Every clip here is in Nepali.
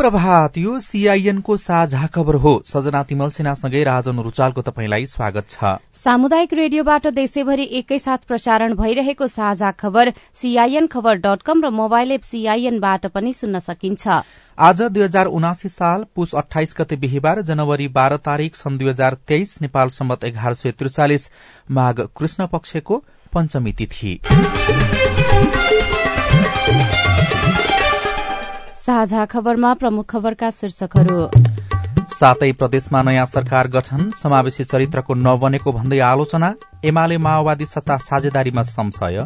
शुभ प्रभात यो सीआईएनको साझा खबर हो। सजना तिमल सिन्हासँगै राजन रुचालको तपाईँलाई स्वागत छ। सामुदायिक रेडियोबाट देशैभरि एकैसाथ प्रसारण भइरहेको साझा खबर सीआईएन खबर डट कम र मोबाइल एप सीआईएनबाट पनि सुन्न सकिन्छ। आज दुई हजार उनासी साल पुष अठाइस गते बिहिबार जनवरी बाह्र तारीक सन् दुई हजार तेइस नेपाल सम्बत एघार सय त्रिचालिस माघ कृष्ण पक्षको पञ्चमी तिथि। साझा खबरमा प्रमुख खबरका शीर्षकहरू। सातै प्रदेशमा नयाँ सरकार गठन समावेशी चरित्रको नबनेको भन्दै आलोचना एमाले माओवादी सत्ता साझेदारीमा संशय।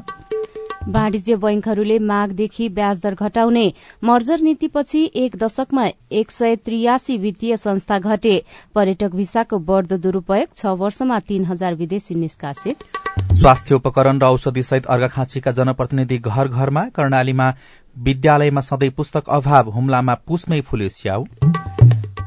वाणिज्य बैंकहरूले माघदेखि ब्याज दर घटाउने मर्जर नीतिपछि एक दशकमा एक सय त्रियासी वित्तीय संस्था घटे पर्यटक भिसाको बढ़दो दुरूपयोग छ वर्षमा तीन हजार विदेशी निष्कासित। स्वास्थ्य उपकरण र औषधि सहित अर्घाखाँचीका जनप्रतिनिधि घर घरमा कर्णालीमा विद्यालयमा सधैँ पुस्तक अभाव हुम्लामा पुसमै फुल्यो स्याउ।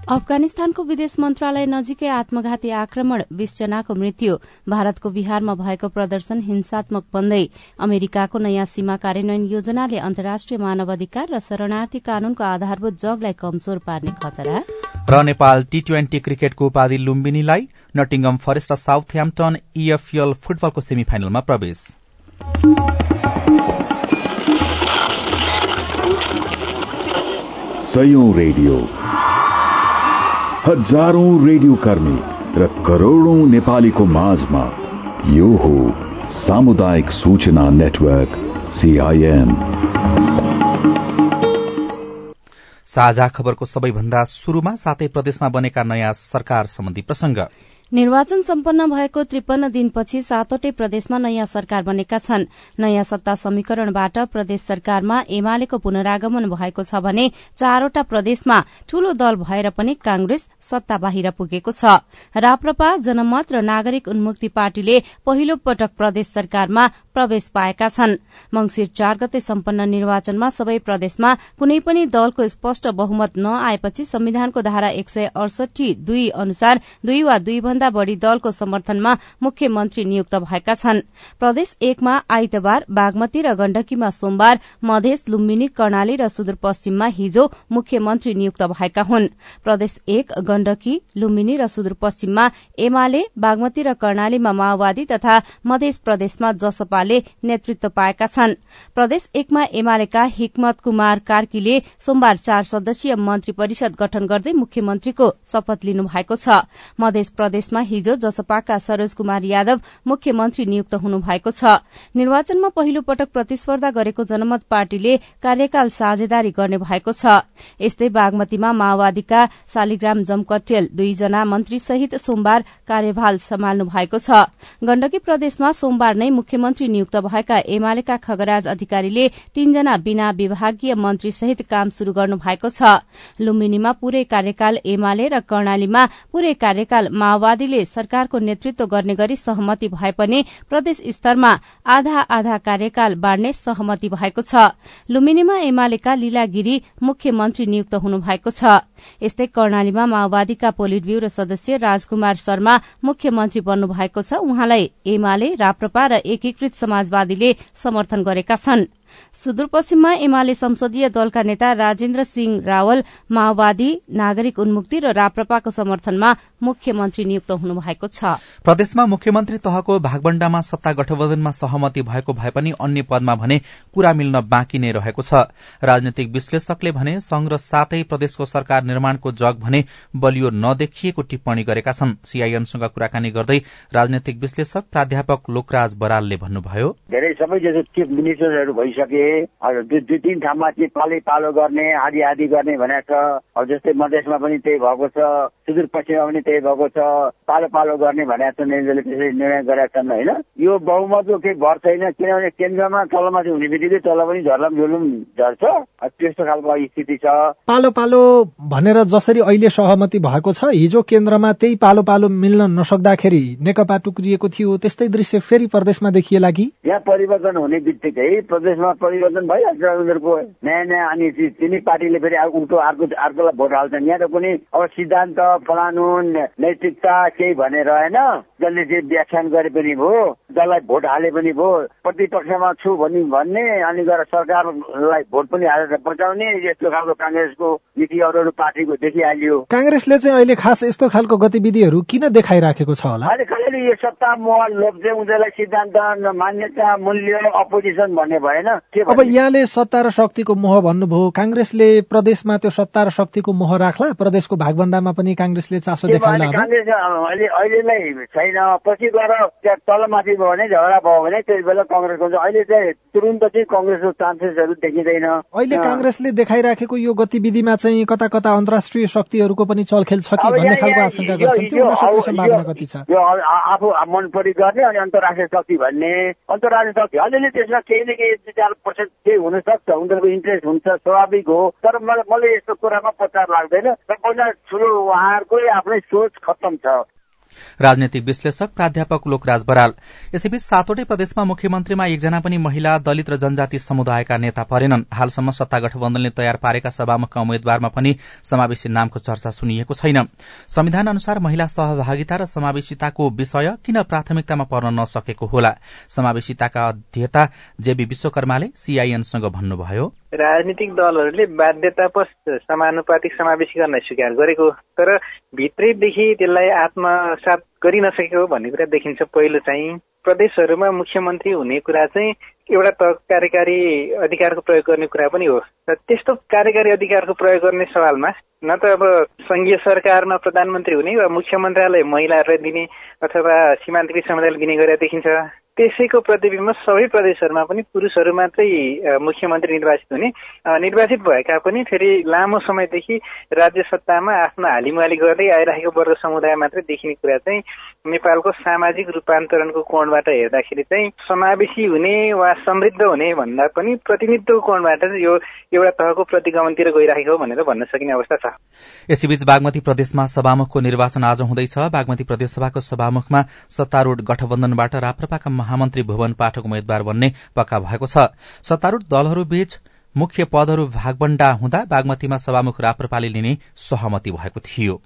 अफगानिस्तानको विदेश मन्त्रालय नजिकै आत्मघाती आक्रमण बीस जनाको मृत्यु भारतको बिहारमा भएको प्रदर्शन हिंसात्मक बन्दै अमेरिकाको नयाँ सीमा कार्यान्वयन योजनाले अन्तर्राष्ट्रिय मानव अधिकार र शरणार्थी कानूनको आधारभूत जगलाई कमजोर पार्ने खतरा। र नेपाल टी ट्वेन्टी क्रिकेटको उपाधि लुम्बिनीलाई नटिङम फरेस्ट र साउथ ह्याम्पटन इएफएल फुटबलको सेमी फाइनलमा प्रवेश। सयौं रेडियो। हजारौं रेडियो कर्मी र करोड़ौं नेपालीको माझमा यो हो सामुदायिक सूचना नेटवर्क सीआईएन साझा खबरको सबैभन्दा शुरूमा सातै प्रदेशमा बनेका नयाँ सरकार सम्बन्धी प्रसंग निर्वाचन सम्पन्न भएको त्रिपन्न दिनपछि सातवटै प्रदेशमा नयाँ सरकार बनेका छन्। नयाँ सत्ता समीकरणबाट प्रदेश सरकारमा एमालेको पुनरागमन भएको छ भने चारवटा प्रदेशमा ठूलो दल भएर पनि कांग्रेस सत्ता बाहिर पुगेको छ। राप्रपा जनमत र नागरिक उन्मुक्ति पार्टीले पहिलो पटक प्रदेश सरकारमा प्रवेश पाएका छन्। मंगिर चार गते सम्पन्न निर्वाचनमा सबै प्रदेशमा कुनै पनि दलको स्पष्ट बहुमत नआएपछि संविधानको धारा एक सय अडसठी दुई अनुसार दुई वा दुई भन्दा बढ़ी दलको समर्थनमा मुख्यमन्त्री नियुक्त भएका छन्। प्रदेश एकमा आइतबार बागमती र गण्डकीमा सोमबार मधेस लुम्बिनी कर्णाली र सुदूरपश्चिममा हिजो मुख्यमन्त्री नियुक्त भएका हुन्। प्रदेश एक गण्डकी लुम्बिनी र सुदूरपश्चिममा एमाले बागमती र कर्णालीमा माओवादी तथा मध्य प्रदेशमा जसपाले नेतृत्व पाएका छन्। प्रदेश एकमा एमालेका हिक्मत कुमार कार्कीले सोमबार चार सदस्यीय मन्त्री परिषद गठन गर्दै मुख्यमन्त्रीको शपथ लिनु भएको छ। मध्य प्रदेश प्रदेशमा हिजो जसपाका सरोज कुमार यादव मुख्यमन्त्री नियुक्त हुनुभएको छ। निर्वाचनमा पहिलो पटक प्रतिस्पर्धा गरेको जनमत पार्टीले कार्यकाल साझेदारी गर्ने भएको छ। यस्तै बागमतीमा माओवादीका शालिग्राम जमकटेल दुईजना मन्त्री सहित सोमबार कार्यभार सम्हाल्नु भएको छ। गण्डकी प्रदेशमा सोमबार नै मुख्यमन्त्री नियुक्त भएका एमालेका खगराज अधिकारीले तीनजना बिना विभागीय मन्त्री सहित काम शुरू गर्नु भएको छ। लुम्बिनीमा पूरै कार्यकाल एमाले र कर्णालीमा पूरै कार्यकाल माओवादी माओवादीले सरकारको नेतृत्व गर्ने गरी सहमति भए पनि प्रदेश स्तरमा आधा आधा कार्यकाल बाँड्ने सहमति भएको छ। लुम्बिनीमा एमालेका लीला गिरी मुख्यमन्त्री नियुक्त हुनुभएको छ। यस्तै कर्णालीमा माओवादीका पोलिट ब्यूरो सदस्य राजकुमार शर्मा मुख्यमन्त्री बन्नु भएको छ। उहाँलाई एमाले राप्रपा र एकीकृत समाजवादीले समर्थन गरेका छनृ। सुदूरपश्चिममा एमाले संसदीय दलका नेता राजेन्द्र सिंह रावल माओवादी नागरिक उन्मुक्ति र राप्रपाको समर्थनमा मुख्यमन्त्री नियुक्त हुनुभएको छ। प्रदेशमा मुख्यमन्त्री तहको भागवण्डामा सत्ता गठबन्धनमा सहमति भएको भए पनि अन्य पदमा भने कुरा मिल्न बाँकी नै रहेको छ। राजनैतिक विश्लेषकले भने संघ र सातै प्रदेशको सरकार निर्माणको जग भने बलियो नदेखिएको टिप्पणी गरेका छन्। सीआईएमसँग कुराकानी गर्दै राजनैतिक विश्लेषक प्राध्यापक लोकराज बरालले भन्नुभयो। धेरै सबै चिफ मिनिस्टरहरू भइसके दुई दुई तिन ठाउँमा चाहिँ पालै पालो गर्ने आदि आदि गर्ने भनेको छ। अब जस्तै मधेसमा पनि त्यही भएको छ सुदूरपश्चिममा पनि त्यही भएको छ पालो पालो गर्ने भनेको छ त्यसरी निर्णय गरेका छन् होइन? यो बहुमतको केही भर छैन किनभने केन्द्रमा तलमाथि हुने बित्तिकै तल पनि झर्लम झुलुम झर्छ। त्यस्तो खालको स्थिति छ। पालो पालो भनेर जसरी अहिले सहमति भएको छ हिजो केन्द्रमा त्यही पालो पालो मिल्न नसक्दाखेरि नेकपा टुक्रिएको थियो त्यस्तै दृश्य फेरि प्रदेशमा देखिएला कि? यहाँ परिवर्तन हुने बित्तिकै प्रदेशमा परिवर्तन भइहाल्छ उनीहरूको। नयाँ नयाँ अनि तिनै पार्टीले फेरि उल्टो अर्को अर्कोलाई भोट हाल्छन्। यहाँ त कुनै अब सिद्धान्त फलानुन नैतिकता केही भनेर होइन जसले चाहिँ व्याख्यान गरे पनि भयो जसलाई भोट हाले पनि भयो प्रतिपक्षमा छु भनी भन्ने अनि गएर सरकारलाई भोट पनि हालेर बचाउने यस्तो खालको काङ्ग्रेसको नीति अरू अरू पार्टीको देखिहाल्यो। काङ्ग्रेसले चाहिँ अहिले खास यस्तो खालको गतिविधिहरू किन देखाइराखेको छ होला? अहिले खालि यो सत्ता मोह लोभ चाहिँ उनीहरूलाई सिद्धान्त मान्यता मूल्य अपोजिसन भन्ने भएन। अब यहाँले सत्ता र शक्तिको मोह भन्नुभयो। काङ्ग्रेसले प्रदेशमा त्यो सत्ता र शक्तिको मोह राख्ला। प्रदेशको भागभण्डामा पनि काङ्ग्रेसले चासो देखाउला काङ्ग्रेस अहिले अहिलेलाई छैन। पछि गएर त्यहाँ तलमाथि भयो भने झगडा भयो भने त्यति बेला कङ्ग्रेसको अहिले चाहिँ तुरुन्त चाहिँ कङ्ग्रेसको चान्सेसहरू देखिँदैन। अहिले काङ्ग्रेसले देखाइराखेको यो गतिविधिमा चाहिँ कता कता अन्तर्राष्ट्रिय शक्तिहरूको पनि चलखेल छ कि भन्ने खालको आशंका गर्छन्। त्यो सम्भावना कति छ? यो आफू मन परि गर्ने अनि अन्तर्राष्ट्रिय शक्ति भन्ने। अन्तर्राष्ट्रिय शक्ति। अलिअलि त्यसमा केही न केही दुई चार पर्सेन्ट केही हुन सक्छ उनीहरूको इन्ट्रेस्ट हुन्छ स्वाभाविक हो। तर मलाई यस्तो कुरामा पचार लाग्दैन। पहिला ठुलो उहाँहरूकै आफ्नै सोच खत्तम छ। राजनैतिक विश्लेषक प्राध्यापक लोकराज बराल। यसैबीच सातवटै प्रदेशमा मुख्यमन्त्रीमा एकजना पनि महिला दलित र जनजाति समुदायका नेता परेनन्। हालसम्म सत्ता गठबन्धनले तयार पारेका सभामुखका उम्मेद्वारमा पनि समावेशी नामको चर्चा सुनिएको छैन। संविधान अनुसार महिला सहभागिता र समावेशिताको विषय किन प्राथमिकतामा पर्न नसकेको होला? समावेशिताका अध्येता जेबी विश्वकर्माले सीआईएनसँग भन्नुभयो। राजनीतिक दलहरूले बाध्यतापश समानुपातिक समावेशी गर्न स्वीकार गरेको तर भित्रैदेखि त्यसलाई आत्मसात गरि नसकेको भन्ने कुरा देखिन्छ। पहिलो चाहिँ प्रदेशहरूमा मुख्यमन्त्री हुने कुरा चाहिँ एउटा त कार्यकारी अधिकारको प्रयोग गर्ने कुरा पनि हो। र त्यस्तो कार्यकारी अधिकारको प्रयोग गर्ने सवालमा न त अब संघीय सरकारमा प्रधानमन्त्री हुने वा मुख्य मन्त्रालय महिलाहरूलाई दिने अथवा सीमान्तकृत समुदायलाई दिने गरेर देखिन्छ। त्यसैको प्रतिबिम्ब सबै प्रदेशहरूमा पनि पुरुषहरू मात्रै मुख्यमन्त्री निर्वाचित हुने। निर्वाचित भएका पनि फेरि लामो समयदेखि राज्य सत्तामा आफ्नो हालिमुहाली गर्दै आइरहेको वर्ग समुदाय मात्रै देखिने कुरा चाहिँ नेपालको सामाजिक रूपान्तरणको कोणबाट हेर्दाखेरि चाहिँ समावेशी हुने वा समृद्ध हुने भन्दा पनि प्रतिनिधित्वको कोणबाट यो एउटा तहको प्रतिगमनतिर गइरहेको भनेर भन्न सकिने अवस्था छ। यसैबीच बागमती प्रदेशमा सभामुखको निर्वाचन आज हुँदैछ। बागमती प्रदेशसभाको सभामुखमा सत्तारूढ़ गठबन्धनबाट राप्रपाका महामन्त्री भुवन पाठक उम्मेद्वार बन्ने पक्का भएको छ। सत्तारूढ़ दलहरूबीच मुख्य पदहरू भागबण्डा हुँदा बागमतीमा सभामुख राप्रपाले लिने सहमति भएको थियो।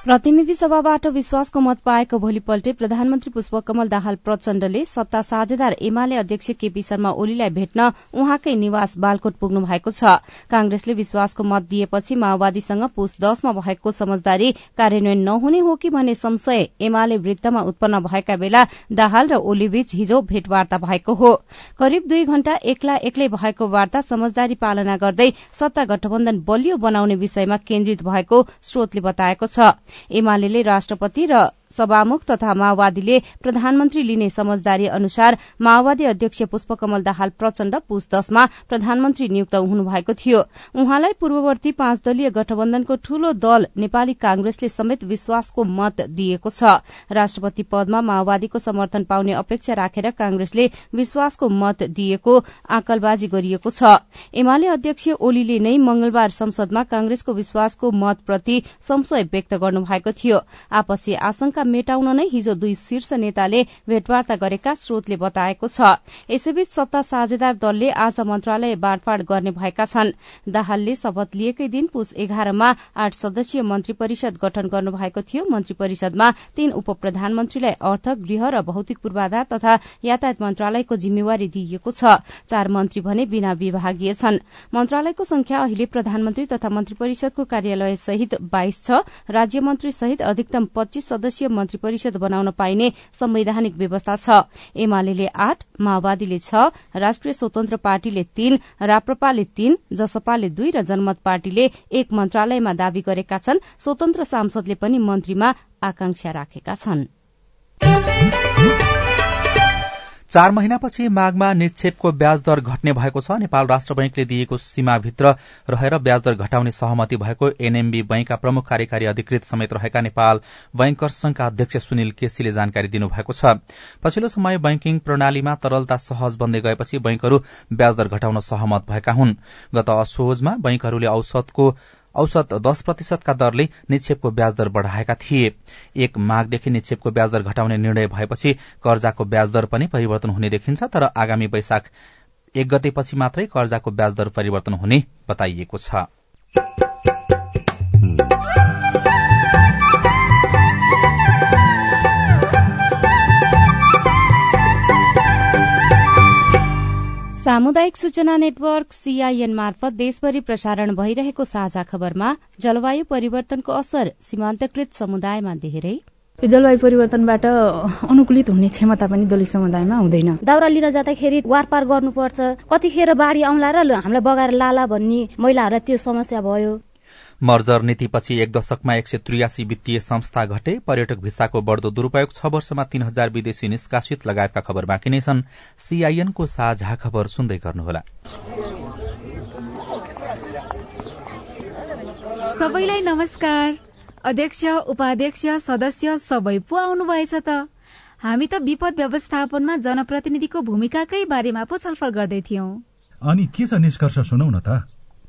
प्रतिनिधि सभाबाट विश्वासको मत पाएको भोलिपल्टै प्रधानमन्त्री पुष्पकमल दाहाल प्रचण्डले सत्ता साझेदार एमाले अध्यक्ष केपी शर्मा ओलीलाई भेट्न उहाँकै निवास बालकोट पुग्नु भएको छ। कांग्रेसले विश्वासको मत दिएपछि माओवादीसँग पुस दशमा भएको समझदारी कार्यान्वयन नहुने हो कि भन्ने संशय एमाले वृत्तमा उत्पन्न भएका बेला दाहाल र ओलीबीच हिजो भेटवार्ता भएको हो। करिब दुई घण्टा एक्ला एक्लै भएको वार्ता समझदारी पालना गर्दै सत्ता गठबन्धन बलियो बनाउने विषयमा केन्द्रित भएको स्रोतले बताएको छ। एमाले राष्ट्रपति र सभामुख तथा माओवादीले प्रधानमन्त्री लिने समझदारी अनुसार माओवादी अध्यक्ष पुष्पकमल दाहाल प्रचण्ड पुस दशमा प्रधानमन्त्री नियुक्त हुनुभएको थियो। उहाँलाई पूर्ववर्ती पाँच दलीय गठबन्धनको ठूलो दल नेपाली कांग्रेसले समेत विश्वासको मत दिएको छ। राष्ट्रपति पदमा माओवादीको समर्थन पाउने अपेक्षा राखेर कांग्रेसले विश्वासको मत दिएको आकलबाजी गरिएको छ। एमाले अध्यक्ष ओलीले नै मंगलबार संसदमा कांग्रेसको विश्वासको मतप्रति संशय व्यक्त गर्नुभएको थियो। आपसी आशंका मेटाउन नै हिजो दुई शीर्ष नेताले भेटवार्ता गरेका स्रोतले बताएको छ। यसैबीच सत्ता साझेदार दलले आज मन्त्रालय बाँडफाँड गर्ने भएका छन्। दाहालले शपथ लिएकै दिन पुस एघारमा आठ सदस्यीय मन्त्री परिषद गठन गर्नुभएको थियो। मन्त्री परिषदमा तीन उप प्रधानमन्त्रीलाई अर्थ गृह र भौतिक पूर्वाधार तथा यातायात मन्त्रालयको जिम्मेवारी दिइएको छ। चार मन्त्री भने बिना विभागीय छन्। मन्त्रालयको संख्या अहिले प्रधानमन्त्री तथा मन्त्री परिषदको कार्यालय सहित बाइस छ। राज्य मन्त्री सहित अधिकतम पच्चीस सदस्यीय मन्त्री परिषद बनाउन पाइने संवैधानिक व्यवस्था छ। एमाले आठ माओवादीले छ राष्ट्रिय स्वतन्त्र पार्टीले तीन राप्रपाले तीन जसपाले दुई र जनमत पार्टीले एक मन्त्रालयमा दावी गरेका छन्। स्वतन्त्र सांसदले पनि मन्त्रीमा आकांक्षा राखेका छन्। चार महिनापछि माघमा निक्षेपको ब्याज दर घट्ने भएको छ। नेपाल राष्ट्र बैंकले दिएको सीमाभित्र रहेर ब्याज दर घटाउने सहमति भएको एनएमबी बैंकका प्रमुख कार्यकारी अधिकृत समेत रहेका नेपाल बैंकर्स संघका अध्यक्ष सुनिल केसीले जानकारी दिनुभएको छ। पछिल्लो समय बैंकिङ प्रणालीमा तरलता सहज बन्दै गएपछि बैंकहरू ब्याज दर घटाउन सहमत भएका हुन्। गत असोजमा बैंकहरूले औसतको औसत दश प्रतिशतका दरले निक्षेपको ब्याज दर बढ़ाएका थिए। एक माघदेखि निक्षेपको ब्याज दर घटाउने निर्णय भएपछि कर्जाको ब्याज दर पनि परिवर्तन हुने देखिन्छ तर आगामी वैशाख एक गतेपछि मात्रै कर्जाको ब्याज दर परिवर्तन हुने बताइएको छ। सामुदायिक सूचना नेटवर्क सीआईएन मार्फत देशभरि प्रसारण भइरहेको साझा खबरमा जलवायु परिवर्तनको असर सीमान्तकृत समुदायमा धेरै। जलवायु परिवर्तनबाट अनुकूलित हुने क्षमता पनि दलित समुदायमा हुँदैन। दाउरा लिन जाँदाखेरि वारपार गर्नुपर्छ। कतिखेर बाढी आउँला र हामीलाई बगाएर लाला भन्ने महिलाहरूलाई त्यो समस्या भयो। मर्जर नीतिपछि एक दशकमा एक सय त्रियासी वित्तीय संस्था घटे पर्यटक भिसाको बढ़दो दुरूपयोग छ वर्षमा तीन हजार विदेशी निष्कासित लगायतका खबर बाँकी नै छन्। सीआईएनको साझा खबर सुन्दै गर्नुहोला। सबैलाई नमस्कार। अध्यक्ष उपाध्यक्ष सदस्य सबै पो आउनुभएछ त? हामी त विपद व्यवस्थापनमा जनप्रतिनिधिको भूमिकाकै बारेमा पो छलफल गर्दै थियौं। अनि के छ निष्कर्ष सुनौ न त?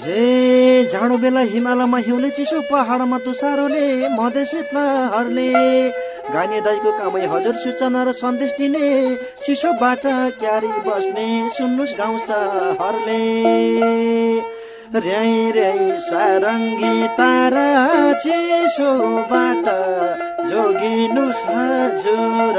रे जाडो बेला हिमालयमा हिउँले चिसो पहाडमा तुसारोले मधेस हरले गाने दाईको कामै हजुर सूचना र सन्देश दिने चिसोबाट क्यारी बस्ने सुन्नुहोस् गाउँछ हरले र्याई र्याई सारङ्गी तारा चिसोबाट जोगिनुहोस् हजुर।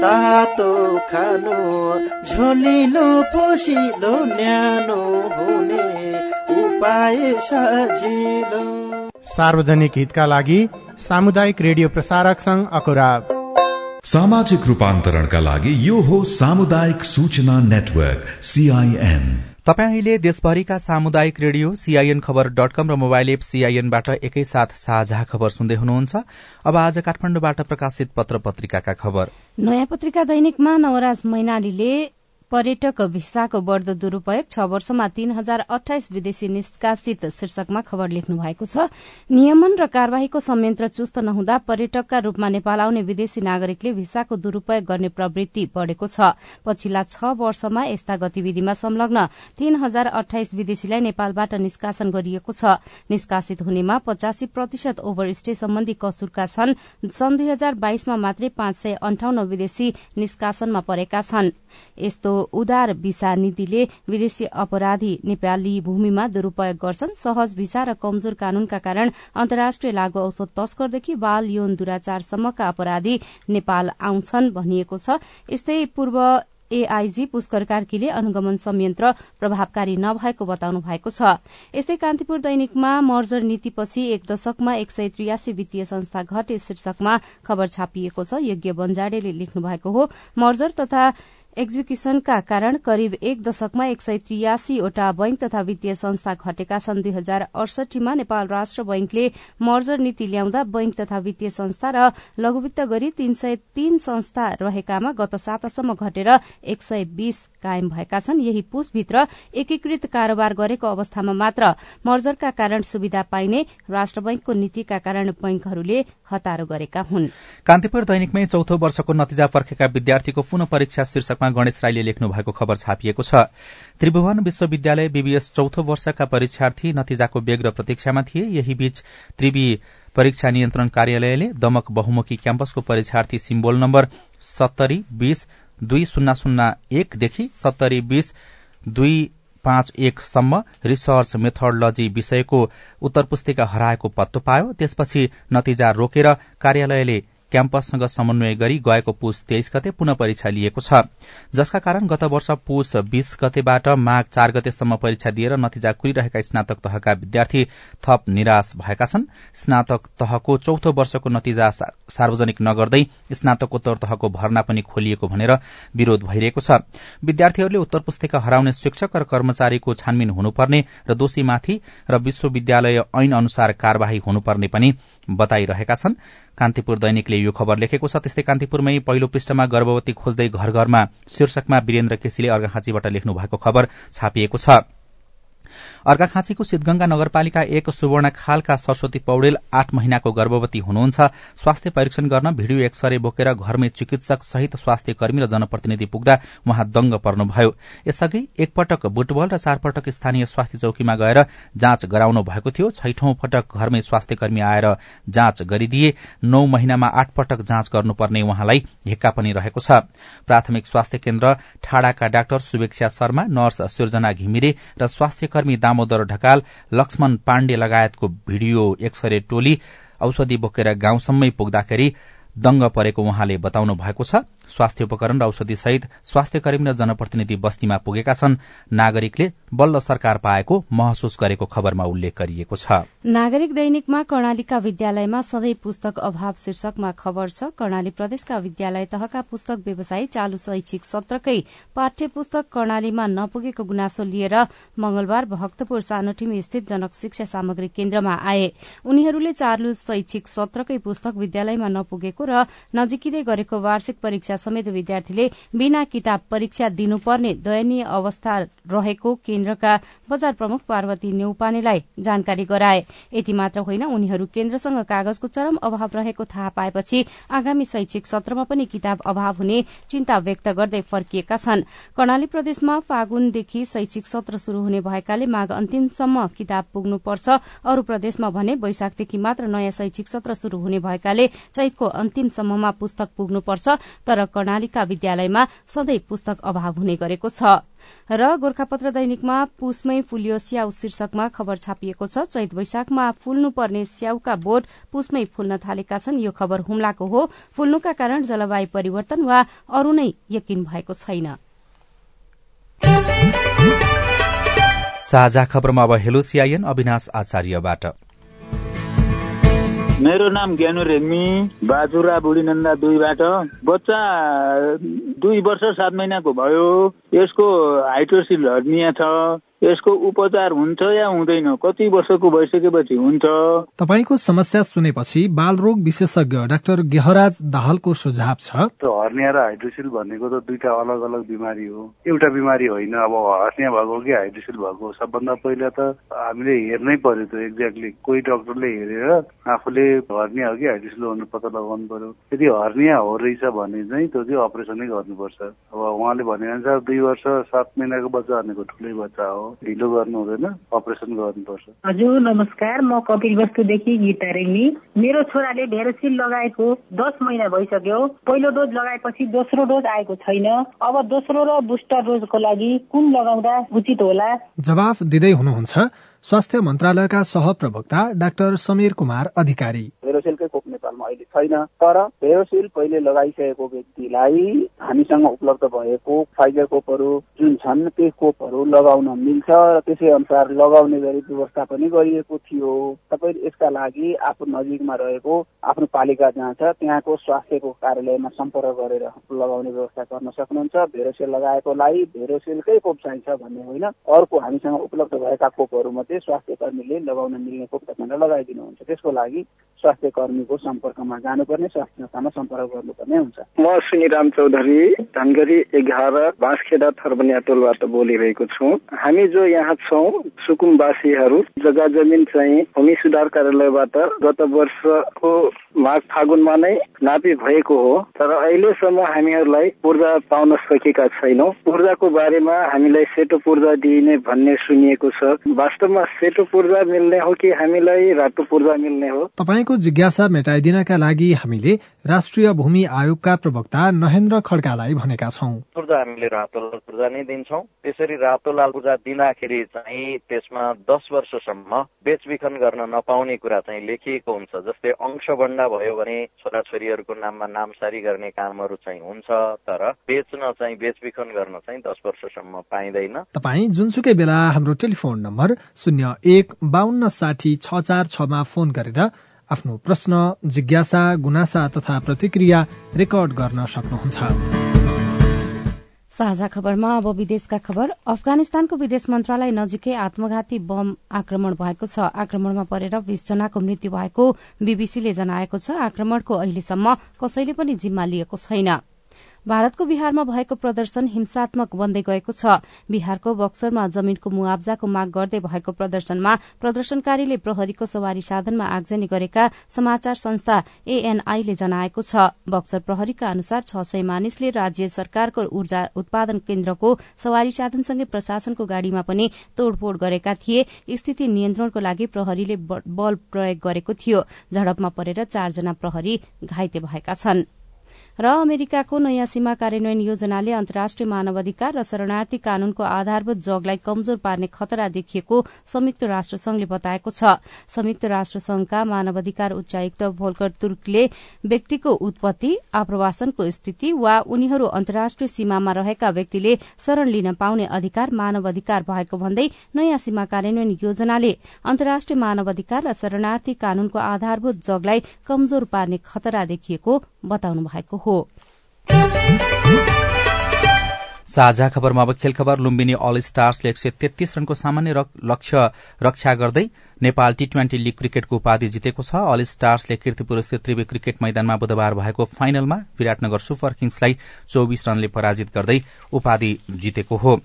तातो खानु झोलिलो पोसिलो न्यानो हुने उपाय सजिलो। सार्वजनिक हितका लागि सामुदायिक रेडियो प्रसारक संघ अकुरा सामाजिक रूपान्तरणका लागि यो हो सामुदायिक सूचना नेटवर्क सीआईएन तपाईँ अहिले देशभरिका सामुदायिक रेडियो सीआईएन खबर डट कम र मोबाइल एप सीआईएनबाट एकैसाथ साझा खबर सुन्दै हुनुहुन्छ। अब आज काठमाडौँबाट प्रकाशित पत्र पत्रिकाका खबर। नयाँ पत्रिका दैनिकमा नवराज मैनालीले पर्यटक भिसाको बढ़दो दुरूपयोग छ वर्षमा तीन हजार अठाइस विदेशी निष्कासित शीर्षकमा खबर लेख्नु भएको छ। नियमन र कार्यवाहीको संयन्त्र चुस्त नहुँदा पर्यटकका रूपमा नेपाल आउने विदेशी नागरिकले भिसाको दुरूपयोग गर्ने प्रवृत्ति बढ़ेको छ। पछिल्ला छ वर्षमा यस्ता गतिविधिमा संलग्न तीन हजार अठाइस विदेशीलाई नेपालबाट निष्कासन गरिएको छ। निष्कासित हुनेमा पचासी प्रतिशत ओभरस्टे सम्बन्धी कसुरका छन्। सन् दुई हजार बाइसमा मात्रै पाँच सय अन्ठाउन्न विदेशी निष्कासनमा परेका छन्। यस्तो उदार भिसा नीतिले विदेशी अपराधी नेपाली भूमिमा दुरूपयोग गर्छन्। सहज भिसा र कमजोर कानूनका कारण अन्तर्राष्ट्रिय लागू औषध तस्करदेखि बाल यौन दुराचारसम्मका अपराधी नेपाल आउँछन् भनिएको छ। यस्तै पूर्व एआईजी पुष्कर कार्कीले अनुगमन संयन्त्र प्रभावकारी नभएको बताउनु भएको छ। यस्तै कान्तिपुर दैनिकमा मर्जर नीतिपछि एक दशकमा एक सय त्रियासी वित्तीय संस्था घटे शीर्षकमा खबर छापिएको छ। यज्ञ बन्जाडेले लेख्नु भएको हो मर्जर तथा एक्जिक्युसनका कारण करिब एक दशकमा एक सय त्रियासीवटा बैंक तथा वित्तीय संस्था घटेका छन्। दुई हजार अडसठीमा नेपाल राष्ट्र बैंकले मर्जर नीति ल्याउँदा बैंक तथा वित्तीय संस्था र लघुवित्त गरी तीन सय तीन संस्था रहेकामा गत सातासम्म घटेर एक सय बीस कायम भएका छन्। यही पुसभित्र एकीकृत कारोबार गरेको अवस्थामा मात्र मर्जरका कारण सुविधा पाइने राष्ट्र बैंकको नीतिका कारण बैंकहरूले हतारो गरेका हुन्। कान्तिपुर दैनिकमै चौथो वर्षको नतिजा पर्खेका विद्यार्थीको पुनः परीक्षा शीर्षकमा गणेश राईले लेख्नु भएको खबर छापिएको छ। त्रिभुवन विश्वविद्यालय बीबीएस चौथो वर्षका परीक्षार्थी नतिजाको बेग र प्रतीक्षामा थिए। यही बीच त्रिवी परीक्षा नियन्त्रण कार्यालयले दमक बहुमुखी क्याम्पसको परीक्षार्थी सिम्बोल नम्बर सत्तरी बीस दुई शून्य शून्य एकदेखि सत्तरी बीस दुई पाँच एकसम्म रिसर्च मेथोडोलोजी विषयको उत्तर पुस्तिका हराएको पत्तो पायो। त्यसपछि नतिजा रोकेर कार्यालयले क्याम्पससँग समन्वय गरी गएको पुस तेइस गते पुनः परीक्षा लिएको छ। जसका कारण गत वर्ष पुस बीस गतेबाट माघ चार गतेसम्म परीक्षा दिएर नतिजा कुरिरहेका स्नातक तहका विद्यार्थी थप निराश भएका छन्। स्नातक तहको चौथो वर्षको नतिजा सार्वजनिक नगर्दै स्नातकोत्तर तहको भर्ना पनि खोलिएको भनेर विरोध भइरहेको छ। विद्यार्थीहरूले उत्तर पुस्तिका हराउने शिक्षक र कर्मचारीको छानबिन हुनुपर्ने र दोषीमाथि र विश्वविद्यालय ऐन अनुसार कार्यवाही हुनुपर्ने पनि बताइरहेका छन्। कान्तिपुर दैनिकले यो खबर लेखेको छ। त्यस्तै कान्तिपुरमै पहिलो पृष्ठमा गर्भवती खोज्दै घर घरमा शीर्षकमा वीरेन्द्र केसीले अर्घाखाँचीबाट लेख्नु भएको खबर छापिएको छ। अर्घाखाँचीको सिद्धगंगा नगरपालिका एक सुवर्ण खालका सरस्वती पौडेल आठ महिनाको गर्भवती हुनुहुन्छ। स्वास्थ्य परीक्षण गर्न भिडियो एक्सरे बोकेर घरमै चिकित्सक सहित स्वास्थ्य कर्मी र जनप्रतिनिधि पुग्दा उहाँ दंग पर्नुभयो। यसअघि एकपटक बुटबल र चारपटक स्थानीय स्वास्थ्य चौकीमा गएर जाँच गराउनु भएको थियो। छैठौं पटक घरमै स्वास्थ्य कर्मी आएर जाँच गरिदिए नौ महिनामा आठ पटक जाँच गर्नुपर्ने उहाँलाई हिक्का पनि रहेको छ। प्राथमिक स्वास्थ्य केन्द्र ठाडाका डाक्टर शुभेक्षा शर्मा नर्स सिर्जना घिमिरे र स्वास्थ्य कर्मी दामोदर ढकाल लक्ष्मण पाण्डे लगायतको भिडियो एक्सरे टोली औषधि बोकेर गाउँसम्मै पुग्दाखेरि दंग परेको उहाँले बताउनु भएको छ। स्वास्थ्य उपकरण र औषधि सहित स्वास्थ्य कर्मी र जनप्रतिनिधि बस्तीमा पुगेका छन्। नागरिकले बल्ल सरकार पाएको महसुस गरेको खबरमा उल्लेख गरिएको छ। नागरिक दैनिकमा कर्णालीका विद्यालयमा सधैँ पुस्तक अभाव शीर्षकमा खबर छ। कर्णाली प्रदेशका विद्यालय तहका पुस्तक व्यवसायी चालू शैक्षिक सत्रकै पाठ्य पुस्तक कर्णालीमा नपुगेको गुनासो लिएर मंगलबार भक्तपुर सानोटिमी स्थित जनक शिक्षा सामग्री केन्द्रमा आए। उनीहरूले चालू शैक्षिक सत्रकै पुस्तक विद्यालयमा नपुगेको र नजिकै गरेको वार्षिक परीक्षा समेत विद्यार्थीले बिना किताब परीक्षा दिनुपर्ने दयनीय अवस्था रहेको केन्द्रका बजार प्रमुख पार्वती नेउपानेलाई जानकारी गराए। यति मात्र होइन उनीहरू केन्द्रसँग कागजको चरम अभाव रहेको थाहा पाएपछि आगामी शैक्षिक सत्रमा पनि किताब अभाव हुने चिन्ता व्यक्त गर्दै फर्किएका छन्। कर्णाली प्रदेशमा फागुनदेखि शैक्षिक सत्र शुरू हुने भएकाले माघ अन्तिमसम्म किताब पुग्नुपर्छ। अरू प्रदेशमा भने वैशाखदेखि मात्र नयाँ शैक्षिक सत्र शुरू हुने भएकाले चैतको अन्तिमसम्ममा पुस्तक पुग्नुपर्छ तर कर्णालीका विद्यालयमा सधैँ पुस्तक अभाव हुने गरेको छ। र गोर्खापत्र दैनिकमा पुसमै फुलियो स्याउ शीर्षकमा खबर छापिएको छ। चैत वैशाखमा फुल्नुपर्ने स्याउका बोट पुसमै फुल्न थालेका छन्। यो खबर हुम्लाको हो। फुल्नुका कारण जलवायु परिवर्तन वा अरू नै यकिन भएको छैन। साझा खबरमा अब हेलो अविनाश आचार्यबाट। मेरो नाम ज्ञानु रेग्मी बाजुरा बुढीनन्दा दुईबाट। बच्चा दुई वर्ष सात महिनाको भयो। यसको हाइड्रोसिल हर्निया छ। यसको उपचार हुन्छ या हुँदैन? कति वर्षको भइसकेपछि हुन्छ? तपाईँको समस्या सुनेपछि बाल रोग विशेषज्ञ डाक्टर गेहराज दाहालको सुझाव छ। हर्निया र हाइड्रोसिल भनेको त दुईटा अलग अलग बिमारी हो। एउटा बिमारी होइन अब हर्निया भएको कि हाइड्रोसिल भएको सबभन्दा पहिला त हामीले हेर्नै पर्यो त एक्ज्याक्टली। कोही डक्टरले हेरेर आफूले हर्निया हो कि हाइड्रोसिल भन्नु पत्ता लगाउनु पर्यो यदि हर्निया हो रहेछ भने चाहिँ त्यो चाहिँ अपरेसनै गर्नुपर्छ। अब उहाँले भने अनुसार दुई वर्ष सात महिनाको बच्चा भनेको ठुलै बच्चा हो। ढिलो गर्नु हुँदैन अपरेसन गर्नुपर्छ। हजुर नमस्कार म कपिल वस्तुदेखि गीता रेग्मी। मेरो छोराले भेरोसिल लगाएको दस महिना भइसक्यो। पहिलो डोज लगाएपछि दोस्रो डोज आएको छैन। अब दोस्रो र बुस्टर डोजको लागि कुन लगाउँदा उचित होला? जवाफ दिँदै हुनुहुन्छ स्वास्थ्य मन्त्रालयका सहप्रवक्ता डाक्टर समीर कुमार अधिकारी। भेरोसेलकै खोप नेपालमा अहिले छैन। तर भेरोसिल पहिले लगाइसकेको व्यक्तिलाई हामीसँग उपलब्ध भएको फाइजर खोपहरू जुन छन् त्यो खोपहरू लगाउन मिल्छ र त्यसै अनुसार लगाउने गरी व्यवस्था पनि गरिएको थियो। तपाईँ यसका लागि आफ्नो नजिकमा रहेको आफ्नो पालिका जहाँ छ त्यहाँको स्वास्थ्यको कार्यालयमा सम्पर्क गरेर लगाउने व्यवस्था गर्न सक्नुहुन्छ। भेरोसेल लगाएकोलाई भेरोसेलकै खोप चाहिन्छ भन्ने होइन। अर्को हामीसँग उपलब्ध भएका खोपहरू मध्ये स्वास्थ्य कर्मीले लगाउन मिल्ने खोप तपाईँलाई लगाइदिनुहुन्छ। त्यसको लागि स्वास्थ्य कर्मीको सम्पर्कमा जानुपर्ने स्वास्थ्य संस्थामा सम्पर्क गर्नुपर्ने हुन्छ। म सुनिराम चौधरी धनगढी एघार बाँसखेडा थर्बनिया टोलबाट बोलिरहेको छु। हामी जो यहाँ छौँ सुकुमवासीहरू जग्गा जमिन चाहिँ भूमि सुधार कार्यालयबाट गत वर्षको माघ फागुनमा नै नापी भएको हो। तर अहिलेसम्म हामीहरूलाई पूर्जा पाउन सकेका छैनौँ। पूर्जाको बारेमा हामीलाई सेतो पूर्जा दिइने भन्ने सुनिएको छ। वास्तवमा सेतो पूर्जा मिल्ने हो कि हामीलाई रातो पूर्जा मिल्ने हो? तपाईँको जिज्ञासा मेटाइदिनका लागि हामीले राष्ट्रिय भूमि आयोगका प्रवक्ता नहेन्द्र खड्कालाई भनेका छौँ। पूर्जा हामीले रातो लाल पूर्जा नै दिन्छौँ। त्यसरी रातो लाल पूर्जा दिँदाखेरि चाहिँ त्यसमा दस वर्षसम्म बेचबिखन गर्न नपाउने कुरा चाहिँ लेखिएको हुन्छ। जस्तै अंशभन्डा भयो भने छोराछोरीहरूको नाममा नामसारी गर्ने कामहरू चाहिँ हुन्छ तर बेच्न चाहिँ बेचबिखन गर्न चाहिँ दस वर्षसम्म पाइँदैन। तपाईँ जुनसुकै बेला हाम्रो टेलिफोन नम्बर शून्य एक बान्न साठी छ चार छमा फोन गरेर आफ्नो प्रश्न जिज्ञासा गुनासा तथा प्रतिक्रिया रेकर्ड गर्न सक्नुहुन्छ। साझा खबरमा अब विदेशका खबर। अफगानिस्तानको विदेश मन्त्रालय नजिकै आत्मघाती बम आक्रमण भएको छ। आक्रमणमा परेर बीस जनाको मृत्यु भएको बीबीसीले जनाएको छ। आक्रमणको अहिलेसम्म कसैले पनि जिम्मा लिएको छैन। भारतको बिहारमा भएको प्रदर्शन हिंसात्मक बन्दै गएको छ। बिहारको बक्सरमा जमीनको मुआब्जाको माग गर्दै भएको प्रदर्शनमा प्रदर्शनकारीले प्रहरीको सवारी साधनमा आगजनी गरेका समाचार संस्था एएनआईले जनाएको छ। बक्सर प्रहरीका अनुसार छ सय मानिसले राज्य सरकारको ऊर्जा उत्पादन केन्द्रको सवारी साधनसँगै प्रशासनको गाड़ीमा पनि तोड़फोड़ गरेका थिए। स्थिति नियन्त्रणको लागि प्रहरीले बल प्रयोग गरेको थियो। झड़पमा परेर चारजना प्रहरी घाइते भएका छनृ। र अमेरिकाको नयाँ सीमा कार्यान्वयन योजनाले अन्तर्राष्ट्रिय मानवाधिकार र शरणार्थी कानूनको आधारभूत जगलाई कमजोर पार्ने खतरा देखिएको संयुक्त राष्ट्र संघले बताएको छ। संयुक्त राष्ट्र संघका मानवाधिकार उच्चायुक्त भोल्कर तुर्कले व्यक्तिको उत्पत्ति आप्रवासनको स्थिति वा उनीहरू अन्तर्राष्ट्रिय सीमामा रहेका व्यक्तिले शरण लिन पाउने अधिकार मानव अधिकार भएको भन्दै नयाँ सीमा कार्यान्वयन योजनाले अन्तर्राष्ट्रिय मानवाधिकार र शरणार्थी कानूनको आधारभूत जगलाई कमजोर पार्ने खतरा देखिएको बताउनु भएको हो। साझा खबरमा अब खेल खबर लुम्बिनी अल स्टार्सले एक सय तेत्तीस रनको सामान्य लक्ष्य रक्षा गर्दै नेपाल टी ट्वेन्टी लीग क्रिकेटको उपाधि जितेको छ। अल स्टार्सले किर्तिपुर स्थित त्रिवे क्रिकेट मैदानमा बुधबार भएको फाइनलमा विराटनगर सुपर किङ्सलाई चौविस रनले पराजित गर्दै उपाधि जितेको हो।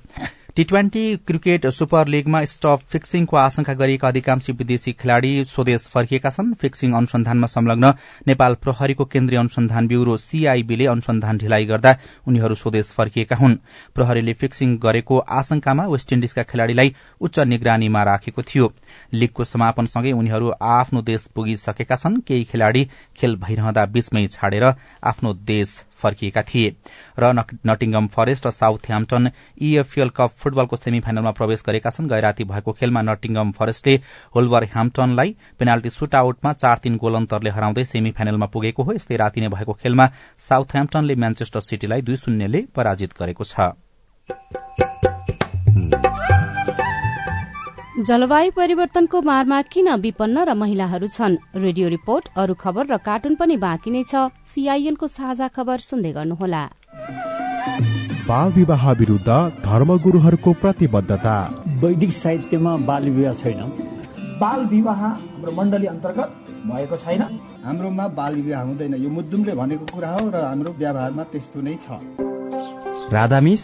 टी ट्वेन्टी क्रिकेट सुपर लीगमा स्टप फिक्सिङको आशंका गरिएका अधिकांश विदेशी खेलाड़ी स्वदेश फर्किएका छन्। फिक्सिङ अनुसन्धानमा संलग्न नेपाल प्रहरीको केन्द्रीय अनुसन्धान ब्यूरो सीआईबीले अनुसन्धान ढिलाइ गर्दा उनीहरू स्वदेश फर्किएका हुन्। प्रहरीले फिक्सिङ गरेको आशंकामा वेस्ट इण्डिजका खेलाड़ीलाई उच्च निगरानीमा राखेको थियो। लीगको समापनसँगै उनीहरू आफ्नो देश पुगिसकेका छन्। केही खेलाड़ी खेल भइरहँदा बीचमै छाडेर आफ्नो देश फर्किएका थिए। र नटिङम फरेस्ट र साउथ ह्याम्पटन इएफएल कप फुटबलको सेमी फाइनलमा प्रवेश गरेका छन्। गैराती भएको खेलमा नटिङम फरेस्टले होल्भर ह्याम्पटनलाई पेनाल्टी सुट आउटमा चार तीन गोल अन्तरले हराउँदै सेमी फाइनलमा पुगेको हो। यस्तै राति नै भएको खेलमा साउथ ह्याम्पटनले म्यान्चेस्टर सिटीलाई दुई शून्यले पराजित गरेको छ। जलवायु परिवर्तनको मारमा किन विपन्न र महिलाहरू छन्? रेडियो रिपोर्ट अरू खबर र कार्टुन पनि बाँकी नै छ। सीआईएनको साझा खबर सुन्दै गर्नुहोला। बाल विवाह विरूद्ध धर्मगुरूहरूको प्रतिबद्धता। वैदिक साहित्यमा बाल विवाह छैन। बाल विवाह हाम्रो मण्डली अन्तर्गत भएको छैन। हाम्रोमा बाल विवाह हुँदैन। यो मुद्दुमले भनेको कुरा हो र हाम्रो व्यवहारमा त्यस्तो नै छ। राधामिस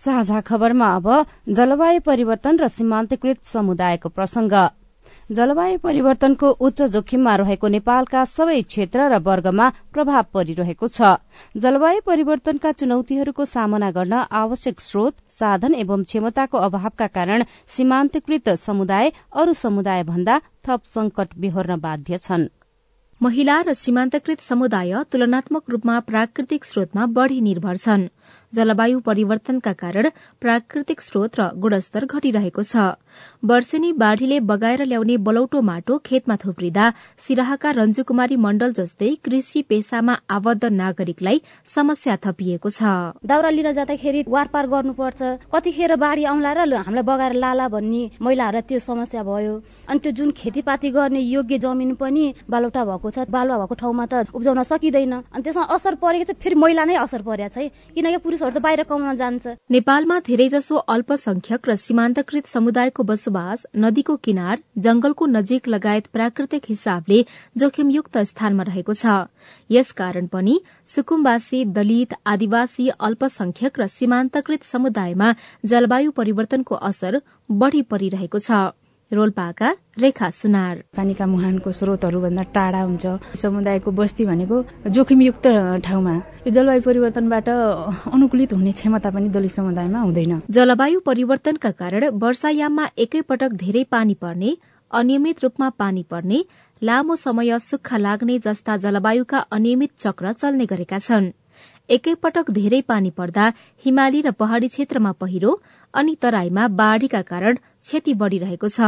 साझा खबरमा अब जलवायु परिवर्तन र सीमान्तकृत समुदायको प्रसंग। जलवायु परिवर्तनको उच्च जोखिममा रहेको नेपालका सबै क्षेत्र र वर्गमा प्रभाव परिरहेको छ। जलवायु परिवर्तनका चुनौतीहरूको सामना गर्न आवश्यक स्रोत साधन एवं क्षमताको अभावका कारण सीमान्तकृत समुदाय अरू समुदाय भन्दा थप संकट बेहोर्न बाध्य छन्। महिला र सीमान्तकृत समुदाय तुलनात्मक रूपमा प्राकृतिक स्रोतमा बढ़ी निर्भर छन्। जलवायु परिवर्तनका कारण प्राकृतिक स्रोत र गुणस्तर घटिरहेको छ। वर्षेनी बाढ़ीले बगाएर ल्याउने बलौटो माटो खेतमा थुप्रिँदा सिराहाका रञ्जु कुमारी मण्डल जस्तै कृषि पेसामा आबद्ध नागरिकलाई समस्या थपिएको छ। दाउरा लिन जाँदाखेरि वारपार गर्नुपर्छ। कतिखेर बाढ़ी आउला र हामीलाई बगाएर लाला भन्ने महिलाहरूलाई त्यो समस्या भयो। अनि त्यो जुन खेतीपाती गर्ने योग्य जमिन पनि बालौटा भएको छ बालुवा भएको ठाउँमा त उब्जाउन सकिँदैन। अनि त्यसमा असर परेको चाहिँ फेरि महिला नै असर परेको छ किनकि पुरुषहरू त बाहिर कमाउन जान्छ। नेपालमा धेरैजसो अल्पसंख्यक र सीमान्तकृत समुदायको बसोबास नदीको किनार जंगलको नजिक लगायत प्राकृतिक हिसाबले जोखिमयुक्त स्थानमा रहेको छ। यसकारण पनि सुकुम्बासी दलित आदिवासी अल्पसंख्यक र सीमान्तकृत समुदायमा जलवायु परिवर्तनको असर बढ़ी परिरहेको छ। रोल्पाका रेखा सुनार। पानीका मुहानको स्रोतहरू भन्दा टाढा हुन्छ। समुदायको बस्ती भनेको जोखिमयुक्त ठाउँमा यो जलवायु परिवर्तनबाट अनुकूलित हुने क्षमता पनि दलित समुदायमा हुँदैन। जलवायु परिवर्तनका कारण वर्षायाममा एकैपटक धेरै पानी पर्ने अनियमित रूपमा पानी पर्ने लामो समय सुक्खा लाग्ने जस्ता जलवायुका अनियमित चक्र चल्ने गरेका छन्। एकैपटक धेरै पानी पर्दा हिमाली र पहाड़ी क्षेत्रमा पहिरो अनि तराईमा बाढ़ीका कारण क्षति बढ़िरहेको छ।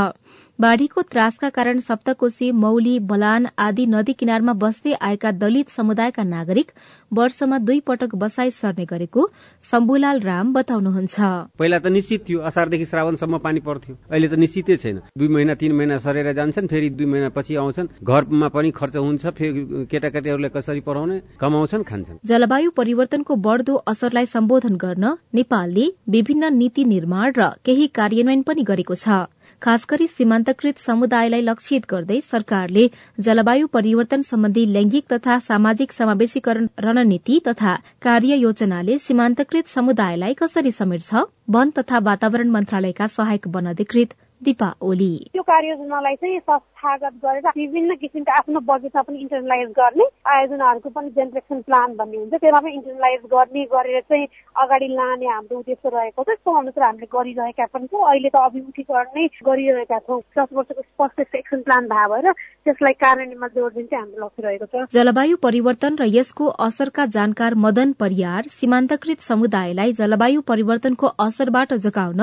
बाढ़ीको त्रासका कारण सप्तकोशी मौली बलान आदि नदी किनारमा बस्दै आएका दलित समुदायका नागरिक वर्षमा दुई पटक बसाई सर्ने गरेको शम्भुलाल राम बताउनुहुन्छ। पहिला त निश्चित थियो असारदेखि श्रावणसम्म पानी पर्थ्यो। अहिले त निश्चितै छैन। दुई महिना तीन महिना सरेर जान्छन् फेरि दुई महिना पछि आउँछन्। घरमा पनि खर्च हुन्छ फेरि केटाकेटीहरूलाई कसरी पढाउने कमाउँछन् खान्छन्। जलवायु परिवर्तनको बढ़दो असरलाई सम्बोधन गर्न नेपालले विभिन्न नीति निर्माण र केही कार्यान्वयन पनि गरेको छ। खास गरी सीमान्तकृत समुदायलाई लक्षित गर्दै सरकारले जलवायु परिवर्तन सम्बन्धी लैंगिक तथा सामाजिक समावेशीकरण रणनीति तथा कार्य योजनाले सीमान्तकृत समुदायलाई कसरी समेट्छ? वन तथा वातावरण मन्त्रालयका सहायक वन अधिकृत दिपा ओली। यो कार्ययोजनालाई चाहिँ संस्थागत गरेर विभिन्न किसिमका आफ्नो बजेटमा पनि इन्टरनालाइज गर्ने आयोजनाहरूको पनि जेनरेक्सन प्लान भन्ने हुन्छ। त्यसमा पनि इन्टरनालाइज गर्ने गरेर चाहिँ अगाडि लाने हाम्रो उद्देश्य रहेको छ। त्यो अनुसार हामीले गरिरहेका पनि छौँ। अहिले त अभिमुखीकरण नै गरिरहेका छौँ। दस वर्षको स्पष्ट एक्सन प्लान भए भएर त्यसलाई कार्यान्वयनमा जोड दिन चाहिँ हाम्रो लक्ष्य रहेको छ। जलवायु परिवर्तन र यसको असरका जानकार मदन परियार सीमान्तकृत समुदायलाई जलवायु परिवर्तनको असरबाट जोगाउन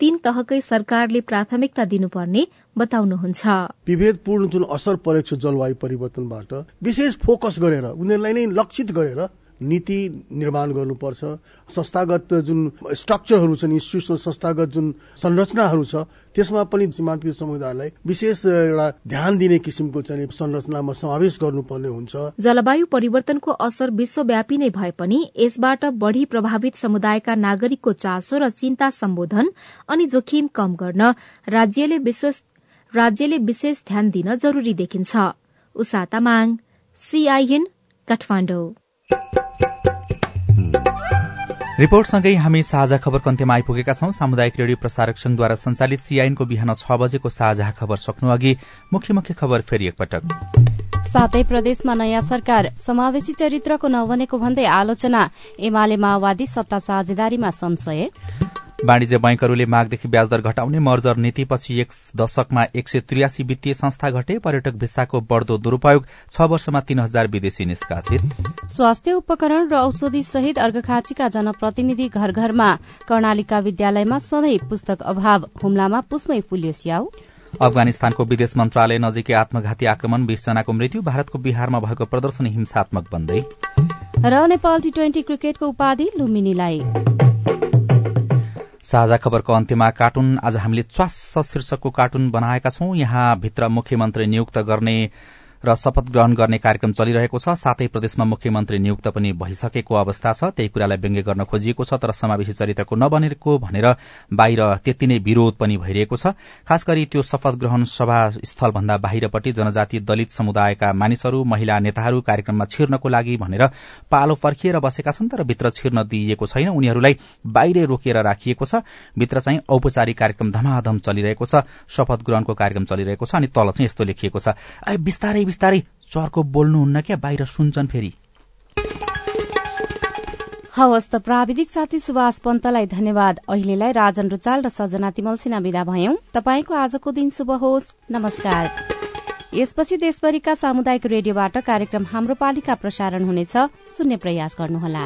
तीन तहकै सरकारले प्राथमिकता दिनुपर्ने बताउनुहुन्छ। विभेदपूर्ण जुन असर परेको छ जलवायु परिवर्तनबाट विशेष फोकस गरेर उनीहरूलाई नै लक्षित गरेर नीति निर्माण गर्नुपर्छ। संस्थागत जुन स्ट्रक्चरहरू छन् इन्स्टिट्युसनल संस्थागत जुन संरचनाहरू छ त्यसमा पनि सीमान्तकृत समुदायलाई विशेष एउटा ध्यान दिने किसिमको चाहिँ संरचनामा समावेश गर्नुपर्ने हुन्छ। जलवायु परिवर्तनको असर विश्वव्यापी नै भए पनि यसबाट बढ़ी प्रभावित समुदायका नागरिकको चासो र चिन्ता सम्बोधन अनि जोखिम कम गर्न राज्यले विशेष राज्यले विशेष ध्यान दिन जरूरी देखिन्छ। उषा तामाङ सीआईएन काठमाडौँ। रिपोर्टसँगै हामी साझा खबरको अन्त्यमा आइपुगेका छौं। सामुदायिक रेडियो प्रसारक संघद्वारा संचालित सीआईएनको बिहान छ बजेको साझा खबर सक्नु अघि मुख्य मुख्य खबर फेरि एकपटक। सातै प्रदेशमा नयाँ सरकार समावेशी चरित्रको नबनेको भन्दै आलोचना। एमाले माओवादी सत्ता साझेदारीमा संशय। वाणिज्य बैंकहरूले मागदेखि ब्याजदर घटाउने मर्जर नीतिपछि एक दशकमा एक सय त्रियासी वित्तीय संस्था घटे। पर्यटक भिसाको बढ़दो दुरूपयोग छ वर्षमा तीन हजार विदेशी निष्कासित। स्वास्थ्य उपकरण र औषधि सहित अर्घखाँचीका जनप्रतिनिधि घर घरमा कर्णालिका विद्यालयमा सधैँ पुस्तक अभाव। हुम्लामा पुस्मै फुल्यो स्याउ। अफगानिस्तानको विदेश मन्त्रालय नजिकै आत्मघाती आक्रमण बीस जनाको मृत्यु भारतको बिहारमा भएको प्रदर्शन हिंसात्मक बन्दै। र नेपाल टी ट्वेन्टी क्रिकेटको उपाधि लुम्बिनीलाई। साझा खबरको अन्त्यमा कार्टुन आज हामीले च्वास शीर्षकको कार्टुन बनाएका छौं। यहाँ भित्र मुख्यमन्त्री नियुक्त गर्ने र शपथ ग्रहण गर्ने कार्यक्रम चलिरहेको छ। साथै प्रदेशमा मुख्यमन्त्री नियुक्त पनि भइसकेको अवस्था छ। त्यही कुरालाई व्यङ्ग्य गर्न खोजिएको छ तर समावेशी चरित्रको नबनेको भनेर बाहिर त्यति नै विरोध पनि भइरहेको छ। खास गरी त्यो शपथ ग्रहण सभा स्थलभन्दा बाहिरपट्टि जनजाति दलित समुदायका मानिसहरू महिला नेताहरू कार्यक्रममा छिर्नको लागि भनेर पालो फर्किएर बसेका छन् तर भित्र छिर्न दिइएको छैन। उनीहरूलाई बाहिरै रोकिएर राखिएको छ। भित्र चाहिँ औपचारिक कार्यक्रम धमाधम चलिरहेको छ। शपथ ग्रहणको कार्यक्रम चलिरहेको छ अनि तल चाहिँ यस्तो लेखिएको छ। बिस्तारै बिस्तारै चर्को बोल्नुहुन्न क्या? बाहिर सुन्छन् फेरि। हवस् त प्राविधिक साथी सुभाष पन्तलाई धन्यवाद। अहिलेलाई राजन रुचाल र सजना तिमल सिन्हा विदा भयौं। तपाईँको आजको दिन शुभ होस्। नमस्कार। यसपछि देशभरिका सामुदायिक रेडियोबाट कार्यक्रम हाम्रो पालिका प्रसारण हुनेछ। सुन्ने प्रयास गर्नुहोला।